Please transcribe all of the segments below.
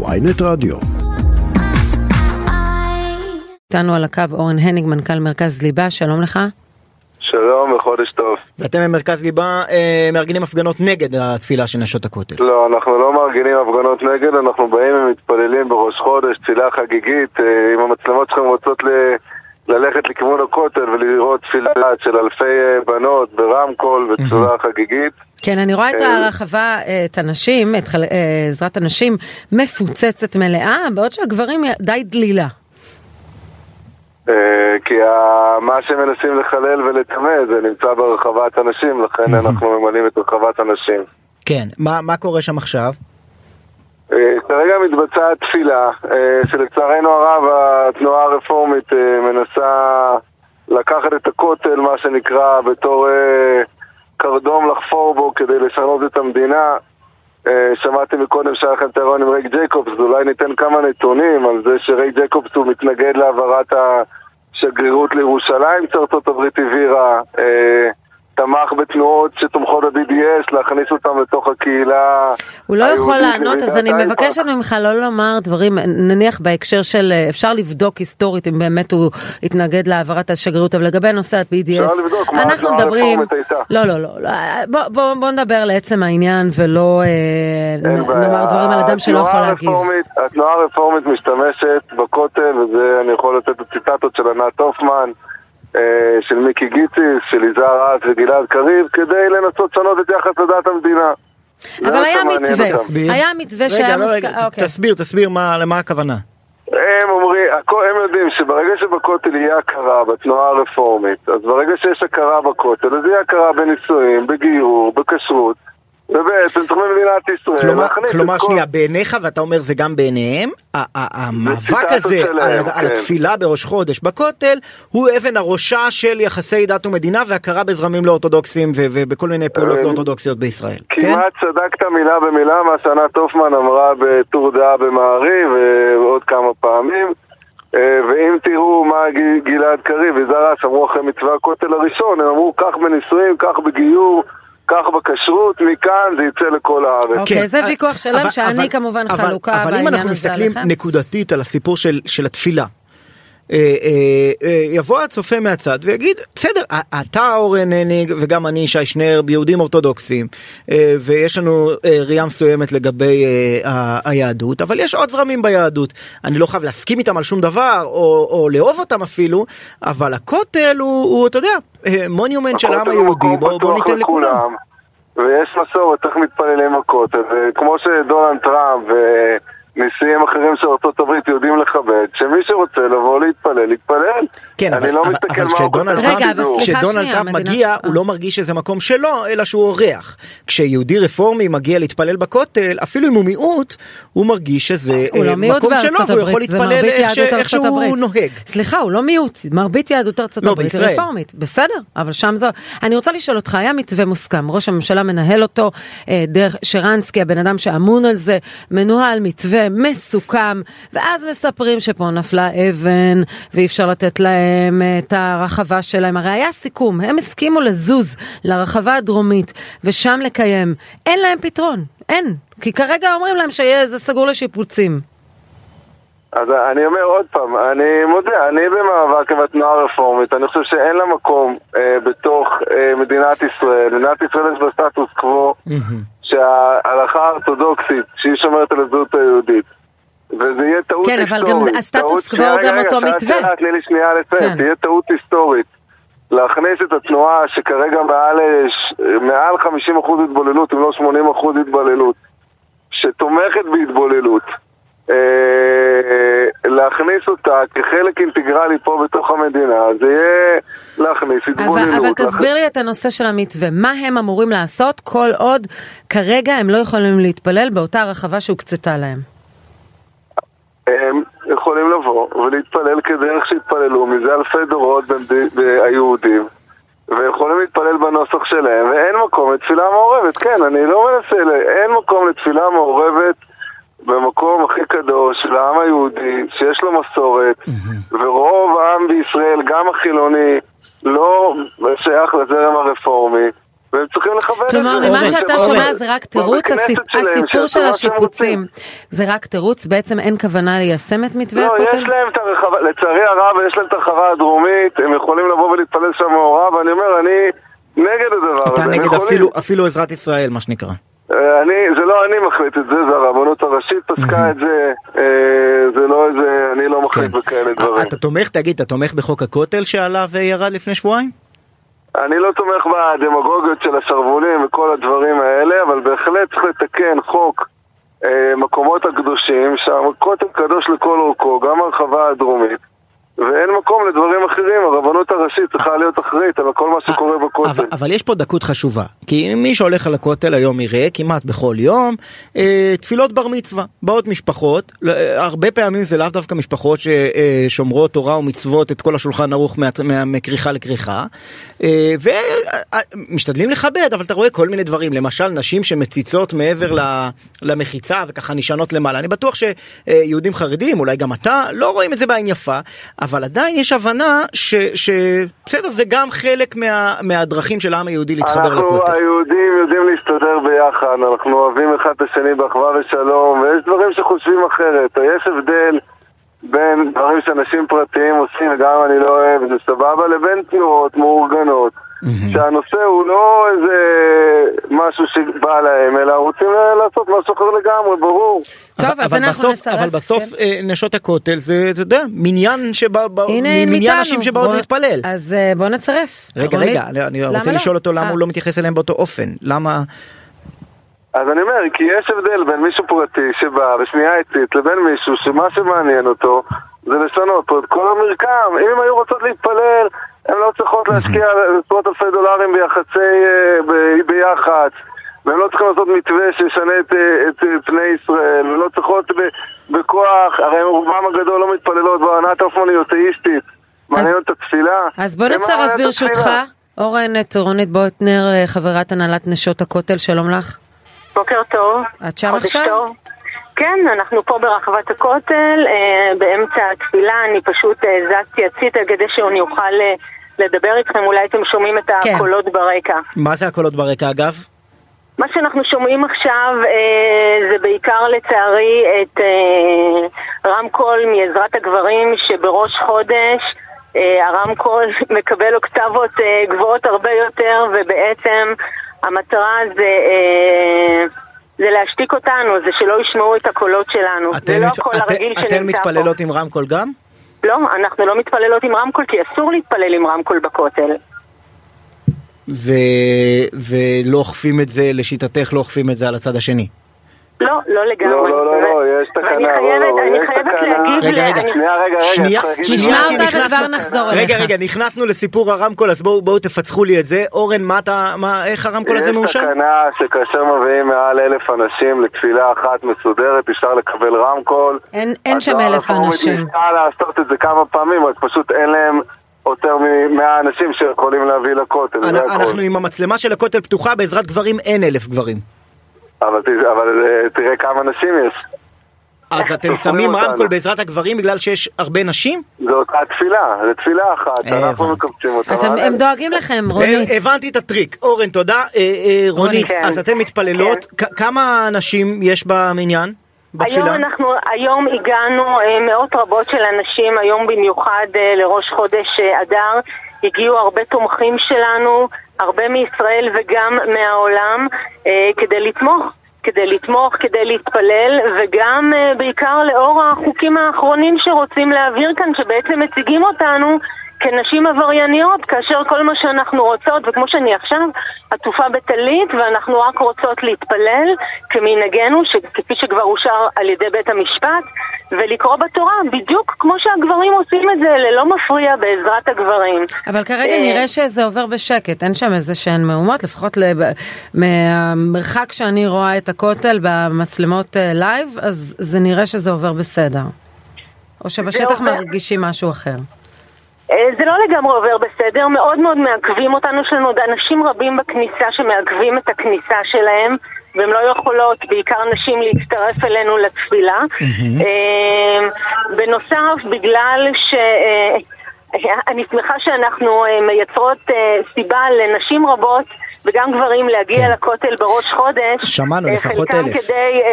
ויינט רדיו. איתנו על הקו אורן הניג, מנכ"ל מרכז ליבה, שלום לך. שלום וחודש טוב. ואתם במרכז ליבה אה, מארגנים הפגנות נגד התפילה של נשות הכותל. לא, אנחנו לא מארגנים הפגנות נגד, אנחנו באים ומתפללים בראש חודש, תפילה חגיגית, אה, אם המצלמות שלכם רוצות ל... ללכת לכיוון הכותל ולראות תפילה של אלפי אה, בנות ברמקול בצורה חגיגית. כן, אני רואה את אה, הרחבה, אה, את הנשים, את חל- אה, עזרת הנשים, מפוצצת מלאה, בעוד שהגברים די דלילה. אה, כי מה שמנסים לחלל ולטמא זה נמצא ברחבת הנשים, לכן אנחנו ממלאים את רחבת הנשים. כן, מה, מה קורה שם עכשיו? כרגע מתבצעת תפילה, שלצערנו הרב התנועה הרפורמית מנסה לקחת את הכותל, מה שנקרא, בתור קרדום לחפור בו כדי לשנות את המדינה. אה, שמעתי מקודם שהיה לכם טרון עם רייק ג'ייקובס, אולי ניתן כמה נתונים על זה שרייק ג'ייקובס הוא מתנגד להעברת השגרירות לירושלים שארצות הברית העבירה. אה, תמך בתנועות שתומכות ב-BDS, להכניס אותם לתוך הקהילה הוא לא יכול לענות, אז אני מבקשת ממך לא לומר דברים, נניח בהקשר של, אה, אפשר לבדוק היסטורית אם באמת הוא התנגד להעברת השגרירות, אבל לגבי נושא ה-BDS, אנחנו מדברים. לא, לא, לא, לא, בוא, בוא, בוא נדבר לעצם העניין ולא אה. נאמר דברים על אדם שלא יכול להגיב. התנועה הרפורמית משתמשת בכותל, וזה אני יכול לתת את הציטטות של ענת הופמן, אה, של מיקי גיציס, של יזהר רז וגלעד קריב, כדי לנסות לשנות את יחס לדת המדינה. זה אבל היה מתווה. תסביר. היה מתווה שהיה רגע, לא, מוסכם, רגע, ת- אוקיי. תסביר, תסביר מה, למה הכוונה. הם אומרים, הם יודעים שברגע שבכותל יהיה הכרה בתנועה הרפורמית, אז ברגע שיש הכרה בכותל, אז יהיה הכרה בנישואים, בגיור, בכשרות, ובעצם צריך במדינת ישראל כלומר, כלומר כל... שנייה, בעיניך, ואתה אומר זה גם בעיניהם, המאבק הזה שלהם, על, על כן. התפילה בראש חודש בכותל, הוא אבן הראשה של יחסי דת ומדינה והכרה בזרמים לא אורתודוקסיים ו- ובכל מיני פעולות אה, לא אורתודוקסיות בישראל. כן? כמעט צדקת מילה במילה מה שענת הופמן אמרה בטור דעה במעריב ועוד כמה פעמים. אה, ואם תראו מה גלעד קריב וזרס אמרו אחרי מצווה הכותל הראשון, הם אמרו כך בנישואים, כך בגיור, כך בכשרות, מכאן זה יצא לכל הארץ. אוקיי, זה אה, ויכוח שלם אבל- שאני אבל- כמובן אבל- חלוקה אבל אם בעניין אנחנו הזה מסתכלים. נקודתית על הסיפור של, של התפילה, יבוא הצופה מהצד ויגיד, בסדר, אתה אורן הניג וגם אני שי שנר יהודים אורתודוקסים, אה, ויש לנו אה, ראייה מסוימת לגבי אה, היהדות, אבל יש עוד זרמים ביהדות. אני לא חייב להסכים איתם על שום דבר, או, או לאהוב אותם אפילו, אבל הכותל הוא, הוא אתה יודע, אה, מוניומנט של העם הכותל היהודי, בוא, בוא ניתן לכולם. ויש מסורת, איך מתפללים בכותל, וכמו שדונלד טראמפ ונשיאים אחרים של ארה"ב יודעים לכבד, שמי שרוצה לבוא להתפלל, יתפלל. כן, אבל, לא אבל, כשדונלד טראמפ, מגיע, אה. הוא לא מרגיש שזה מקום שלו, אלא שהוא אורח. כשיהודי רפורמי מגיע להתפלל בכותל, אפילו אם הוא מיעוט, הוא מרגיש שזה הוא אה, לא מיעוט מקום שלו, והוא יכול זה להתפלל איך שהוא הברית. נוהג. סליחה, הוא לא מיעוט, מרבית יהדות ארצות לא, הברית היא. רפורמית, בסדר, אבל שם זו... אני רוצה לשאול אותך, היה מתווה מוסכם, ראש הממשלה מנהל אותו, אה, דרך שרנסקי, הבן אדם שאמון על זה, מנוהל מתווה מסוכם, ואז מספרים שפה נפלה אבן, ואי אפשר לתת להם אה, את הרחבה שלהם, הרי היה סיכום, הם הסכימו לזוז לרחבה הדרומית, ושם לקיים, אין להם פתרון, אין, כי כרגע אומרים להם שזה סגור לשיפוצים. אז אני אומר עוד פעם, אני מודה, אני במאבק עם התנועה הרפורמית, אני חושב שאין לה מקום אה, בתוך אה, מדינת ישראל. מדינת ישראל יש בה סטטוס קוו שההלכה האורתודוקסית, שהיא שומרת על הזהות היהודית, וזה יהיה טעות כן, היסטורית. אבל גם הסטטוס קוו הוא גם רגע, אותו רגע, מתווה. שאלה, תני לי שנייה לסיים, כן. תהיה טעות היסטורית. להכניס את התנועה שכרגע מעל, מעל 50% התבוללות, אם לא 80% התבוללות, שתומכת בהתבוללות, להכניס אותה כחלק אינטגרלי פה בתוך המדינה, זה יהיה להכניס התבוללות. אבל, אבל תסביר לי את הנושא של המתווה, מה הם אמורים לעשות כל עוד כרגע הם לא יכולים להתפלל באותה רחבה שהוקצתה להם? הם יכולים לבוא ולהתפלל כדרך שהתפללו מזה אלפי דורות היהודים ויכולים להתפלל בנוסח שלהם ואין מקום לתפילה מעורבת, כן, אני לא מנסה, אין מקום לתפילה מעורבת במקום הכי קדוש של העם היהודי, שיש לו מסורת ורוב העם בישראל, גם החילוני, לא שייך לזרם הרפורמי והם צריכים לכבד את זה. כלומר, ממה שאתה שומע זה רק תירוץ, הסיפור של השיפוצים. זה רק תירוץ, בעצם אין כוונה ליישם את מתווה הכותל? לא, יש להם את הרחבה, לצערי הרב, יש להם את הרחבה הדרומית, הם יכולים לבוא ולהתפלל שם מעורב, ואני אומר, אני נגד הדבר הזה. אתה נגד אפילו עזרת ישראל, מה שנקרא. אה, אני, זה לא אני מחליט את זה, זה הרבנות הראשית פסקה את זה, אה, זה לא איזה, אני לא מחליט כן. בכאלה דברים. אתה תומך, תגיד, אתה תומך בחוק הכותל שעליו ירד לפני שבועיים? אני לא תומך בדמגוגיות של השרוולים וכל הדברים האלה, אבל בהחלט צריך לתקן חוק אה, מקומות הקדושים, שהכותל קדוש לכל אורכו, גם הרחבה הדרומית. ואין מקום לדברים אחרים, הראשית צריכה להיות אחראית על כל מה שקורה בכותל. אבל, אבל יש פה דקות חשובה, כי מי שהולך על הכותל היום יראה כמעט בכל יום אה, תפילות בר מצווה, באות משפחות, אה, הרבה פעמים זה לאו דווקא משפחות ששומרות אה, תורה ומצוות את כל השולחן ערוך מכריכה לכריכה, אה, ומשתדלים לכבד, אבל אתה רואה כל מיני דברים, למשל נשים שמציצות מעבר למחיצה וככה נשענות למעלה, אני בטוח שיהודים חרדים, אולי גם אתה, לא רואים את זה בעין יפה. אבל עדיין יש הבנה שבסדר, זה גם חלק מה, מהדרכים של העם היהודי להתחבר לכותל. אנחנו היהודים יודעים להסתדר ביחד, אנחנו אוהבים אחד את השני באחווה ושלום, ויש דברים שחושבים אחרת. יש הבדל בין דברים שאנשים פרטיים עושים, גם אם אני לא אוהב, זה סבבה, לבין תנועות מאורגנות. Mm-hmm. שהנושא הוא לא איזה משהו שבא להם, אלא רוצים לעשות משהו אחר לגמרי, ברור. טוב, אז אנחנו בסוף, נצטרף. אבל בסוף כן. אה, נשות הכותל זה, אתה יודע, מניין שבא, מניין נשים שבאות בוא, להתפלל. אז אה, בוא נצרף. רגע, רגע, אני, אני רוצה לא? לשאול אותו למה 아. הוא לא מתייחס אליהם באותו אופן. למה... אז אני אומר, כי יש הבדל בין מישהו פרטי שבא בשנייה איטית לבין מישהו שמה שמעניין אותו זה לשנות פה את כל המרקם. אם הם היו רוצות להתפלל הן לא צריכות להשקיע עשרות אלפי דולרים ביחסי, אה, ביח"צ, והן לא צריכות לעשות מתווה שישנה את, אה, את פני ישראל, והן לא צריכות בכוח, הרי רובם הגדול לא מתפללות בענת האופמוניותאיסטית, מעניין את התפילה. אז בוא נצרף ברשותך, אורן טורונית בוטנר, אה, חברת הנהלת נשות הכותל, שלום לך. בוקר טוב. את שם עכשיו? טוב. כן, אנחנו פה ברחבת הכותל, אה, באמצע התפילה, אני פשוט אה, זזתי הציתה כדי שאני אוכל אה, לדבר איתכם, אולי אתם שומעים את כן. הקולות כן. ברקע. מה זה הקולות ברקע אגב? מה שאנחנו שומעים עכשיו אה, זה בעיקר לצערי את אה, רמקול מעזרת הגברים שבראש חודש אה, הרמקול מקבל אוקטבות אה, גבוהות הרבה יותר ובעצם המטרה זה... אה, זה להשתיק אותנו, זה שלא ישמעו את הקולות שלנו. זה לא הקול הרגיל שנמצא פה. אתן מתפללות עם רמקול גם? לא, אנחנו לא מתפללות עם רמקול כי אסור להתפלל עם רמקול בכותל. ו... ולא אוכפים את זה, לשיטתך לא אוכפים את זה על הצד השני. לא, לא לגמרי. לא, לא, לא, לא, יש תקנה. ואני חייבת, אני חייבת להגיב... רגע, רגע, שנייה, רגע, רגע. נשמע אותה וכבר נחזור אליך. רגע, רגע, נכנסנו לסיפור הרמקול, אז בואו תפצחו לי את זה. אורן, מה אתה, מה, איך הרמקול הזה מאושר? יש תקנה שכאשר מביאים מעל אלף אנשים לתפילה אחת מסודרת, אפשר לקבל רמקול. אין שם אלף אנשים. ניסה לעשות את זה כמה פעמים, רק פשוט אין להם... יותר ממאה אנשים שיכולים להביא לכותל. אנחנו עם המצלמה של הכותל פתוחה, בעזרת גברים אין אלף גברים. אבל, אבל אה, תראה כמה נשים יש. אז אתם שמים רמקול בעזרת הגברים בגלל שיש הרבה נשים? זו אותה תפילה, זו תפילה אחת, אה, אנחנו מקבצים אותה. הם דואגים לכם, רונית. הבנתי את הטריק. אורן, תודה. אה, רונית, אז אתן מתפללות. כן. כמה נשים יש במניין? בתפילה? היום אנחנו, היום הגענו מאות רבות של אנשים, היום במיוחד לראש חודש אדר, הגיעו הרבה תומכים שלנו, הרבה מישראל וגם מהעולם, אה, כדי לתמוך. כדי לתמוך, כדי להתפלל, וגם uh, בעיקר לאור החוקים האחרונים שרוצים להעביר כאן, שבעצם מציגים אותנו כנשים עברייניות, כאשר כל מה שאנחנו רוצות, וכמו שאני עכשיו עטופה בטלית, ואנחנו רק רוצות להתפלל כמנהגנו, כפי שכבר אושר על ידי בית המשפט, ולקרוא בתורה, בדיוק כמו שהגברים עושים את זה, ללא מפריע בעזרת הגברים. אבל כרגע אה, נראה שזה עובר בשקט, אין שם איזה שהן מהומות, לפחות לב... מהמרחק שאני רואה את הכותל במצלמות לייב, אה, אז זה נראה שזה עובר בסדר. או שבשטח מרגישים משהו אחר. אה, זה לא לגמרי עובר בסדר, מאוד מאוד מעכבים אותנו, יש לנו עוד אנשים רבים בכניסה שמעכבים את הכניסה שלהם והן לא יכולות, בעיקר נשים, להצטרף אלינו לתפילה. אה, בנוסף, בגלל ש... אה, אני שמחה שאנחנו מייצרות סיבה לנשים רבות וגם גברים להגיע כן. לכותל בראש חודש. שמענו, אה, לפחות חלקם אלף. כדי אה,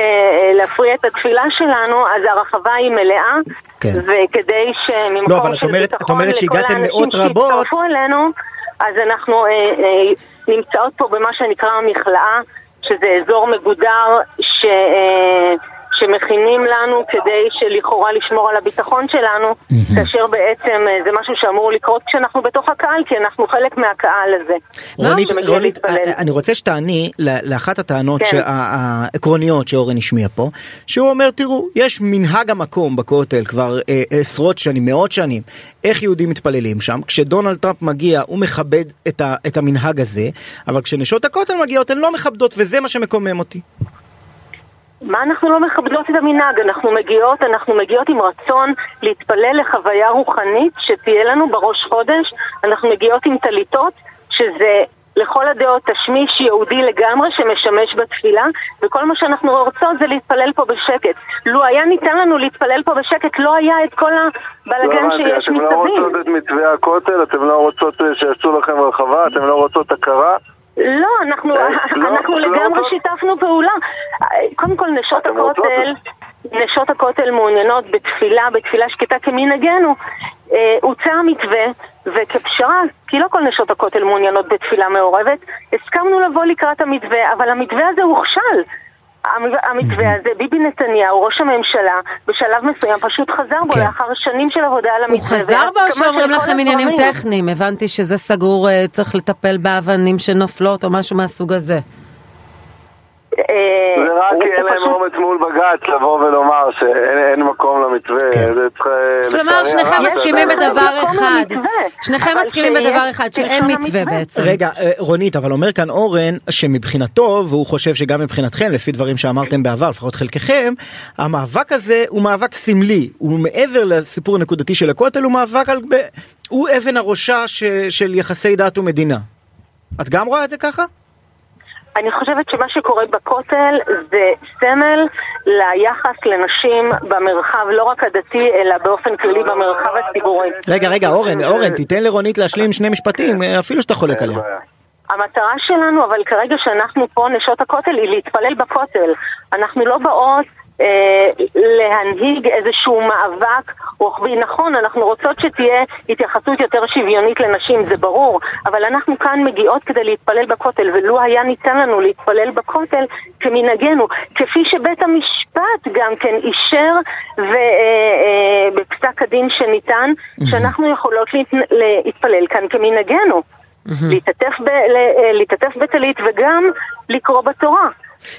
אה, להפריע את התפילה שלנו, אז הרחבה היא מלאה. כן. וכדי שממקום לא, אבל את של אומרת- את ביטחון אומרת לכל שהגעתם האנשים מאות רבות. שהצטרפו אלינו, אז אנחנו אה, אה, נמצאות פה במה שנקרא המכלאה, שזה אזור מגודר ש, אה, שמכינים לנו כדי שלכאורה לשמור על הביטחון שלנו, כאשר בעצם אה, זה משהו שאמור לקרות כשאנחנו בתוך הקהל, כי אנחנו חלק מהקהל הזה. רונית, רונית, להתפלל. אה, אני רוצה שתעני לאחת הטענות כן. שה- העקרוניות שאורן השמיע פה, שהוא אומר, תראו, יש מנהג המקום בכותל כבר אה, עשרות שנים, מאות שנים, איך יהודים מתפללים שם. כשדונלד טראמפ מגיע, הוא מכבד את, ה, את המנהג הזה, אבל כשנשות הכותל מגיעות, הן לא מכבדות, וזה מה שמקומם אותי. מה אנחנו לא מכבדות את המנהג? אנחנו מגיעות, אנחנו מגיעות עם רצון להתפלל לחוויה רוחנית שתהיה לנו בראש חודש. אנחנו מגיעות עם טליתות, שזה לכל הדעות תשמיש יהודי לגמרי שמשמש בתפילה, וכל מה שאנחנו רוצות זה להתפלל פה בשקט. לו היה ניתן לנו להתפלל פה בשקט, לא היה את כל לא הבלאגן הבנתי, שיש אתם לא מסביב. רוצות את מתווה הכותל, אתם לא רוצות אה, שיעשו לכם רחבה, אתם לא רוצות הכרה. לא, אנחנו, אה, לא, אנחנו לא לגמרי רוצות? שיתפנו פעולה. קודם כל, נשות רוצות? הכותל, נשות הכותל מעוניינות בתפילה, בתפילה שקטה כמנהגנו. אה, הוצע המתווה, וכפשרה, כי לא כל נשות הכותל מעוניינות בתפילה מעורבת, הסכמנו לבוא לקראת המתווה, אבל המתווה הזה הוכשל. המ- המתווה הזה, ביבי נתניהו, ראש הממשלה, בשלב מסוים פשוט חזר בו כן. לאחר שנים של עבודה על הוא המתווה. חזר בו שאומרים לכם עניינים. טכניים? הבנתי שזה סגור, אה, צריך לטפל באבנים שנופלות או משהו מהסוג הזה. רק כי אין להם אומץ מול בג"ץ לבוא ולומר שאין אין מקום למתווה. כן. אה, כלומר, שניכם מסכימים בדבר אחד. שניכם מסכימים בדבר אחד, שאין מתווה. בעצם. רגע, אה, רונית, אבל אומר כאן אורן שמבחינתו, והוא חושב שגם מבחינתכם, לפי דברים שאמרתם בעבר, לפחות חלקכם, המאבק הזה הוא מאבק סמלי, הוא מעבר לסיפור הנקודתי של הכותל, הוא מאבק על... הוא אבן הראשה של יחסי דת ומדינה. את גם רואה את זה ככה? אני חושבת שמה שקורה בכותל זה סמל ליחס לנשים במרחב, לא רק הדתי, אלא באופן כללי במרחב הציבורי. רגע, רגע, אורן, אורן, תיתן לרונית להשלים שני משפטים, אה, אפילו שאתה חולק עליה. המטרה שלנו, אבל כרגע שאנחנו פה, נשות הכותל, היא להתפלל בכותל. אנחנו לא באות להנהיג איזשהו מאבק רוחבי. נכון, אנחנו רוצות שתהיה התייחסות יותר שוויונית לנשים, זה ברור, אבל אנחנו כאן מגיעות כדי להתפלל בכותל, ולו היה ניתן לנו להתפלל בכותל כמנהגנו, כפי שבית המשפט גם כן אישר ובפסק הדין שניתן, שאנחנו יכולות להת- להתפלל כאן כמנהגנו. להתעטף ב- ל- להתעטף בטלית וגם לקרוא בתורה.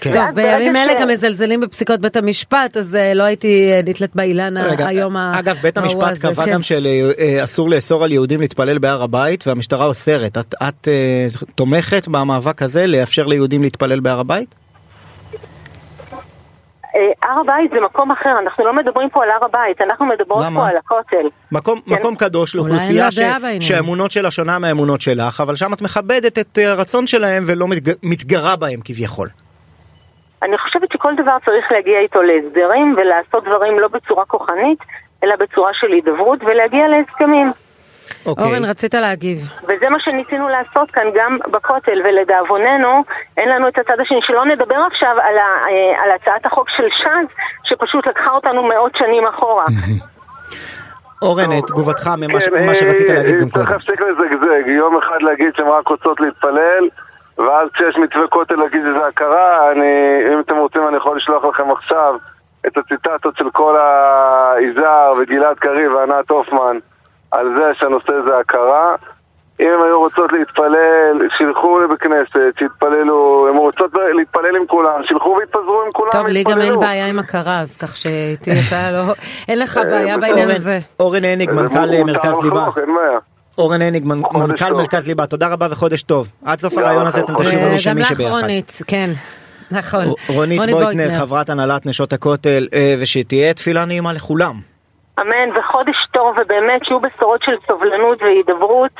כן. טוב, בימים אלה גם מזלזלים בפסיקות בית המשפט, אז אה, לא הייתי אה, נתלית באילן היום ה- אגב, בית המשפט קבע כן. גם שאסור לאסור על יהודים להתפלל בהר הבית, והמשטרה אוסרת. את, את אה, תומכת במאבק הזה לאפשר ליהודים להתפלל בהר הבית? אה, הר הבית זה מקום אחר, אנחנו לא מדברים פה על הר הבית, אנחנו מדברות למה? פה על הכותל. מקום, כן. מקום קדוש לאוכלוסייה אין ש... שהאמונות שלה שונה מהאמונות שלך, אבל שם את מכבדת את אה, הרצון שלהם ולא מתג... מתגרה בהם כביכול. אני חושבת שכל דבר צריך להגיע איתו להסדרים ולעשות דברים לא בצורה כוחנית, אלא בצורה של הידברות ולהגיע להסכמים. אוקיי. אורן, רצית להגיב. וזה מה שניסינו לעשות כאן גם בכותל, ולדאבוננו, אין לנו את הצד השני. שלא נדבר עכשיו על, ה, אה, על הצעת החוק של ש"ס, שפשוט לקחה אותנו מאות שנים אחורה. אורן, את תגובתך ממה ש- כן, מה שרצית אה, להגיד אה, גם צריך קודם. להפסיק לזגזג, יום אחד להגיד שהן רק רוצות להתפלל, ואז כשיש מתווה כותל להגיד שזה הכרה, אני, אם אתם רוצים אני יכול לשלוח לכם עכשיו את הציטטות של כל היזהר וגלעד קריב וענת הופמן על זה שהנושא זה הכרה. אם הן היו רוצות להתפלל, שילכו בכנסת, שיתפללו, הן רוצות להתפלל עם כולם, שילכו והתפזרו עם כולם, טוב, לי גם אין. בעיה עם הכרה, אז כך שתהיה אתה לא... אין לך בעיה בסדר. בעניין הזה. אורן הניג, זה מנכ"ל אה, מרכז ליבה. אין בעיה. אורן הניג, מנכ"ל. מרכז ליבה, תודה רבה וחודש טוב. עד סוף הרעיון הזה אתם תשיבו טוב. מי שמי גם לך שביחד. רונית, כן. נכון. רונית רוני בויטנר, חברת הנהלת נשות הכותל, אה, ושתהיה תפילה נעימה לכולם. אמן, וחודש טוב, ובאמת שיהיו בשורות של סובלנות והידברות,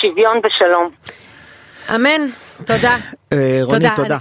שוויון ושלום. אמן, תודה. אה, רונית, תודה. תודה.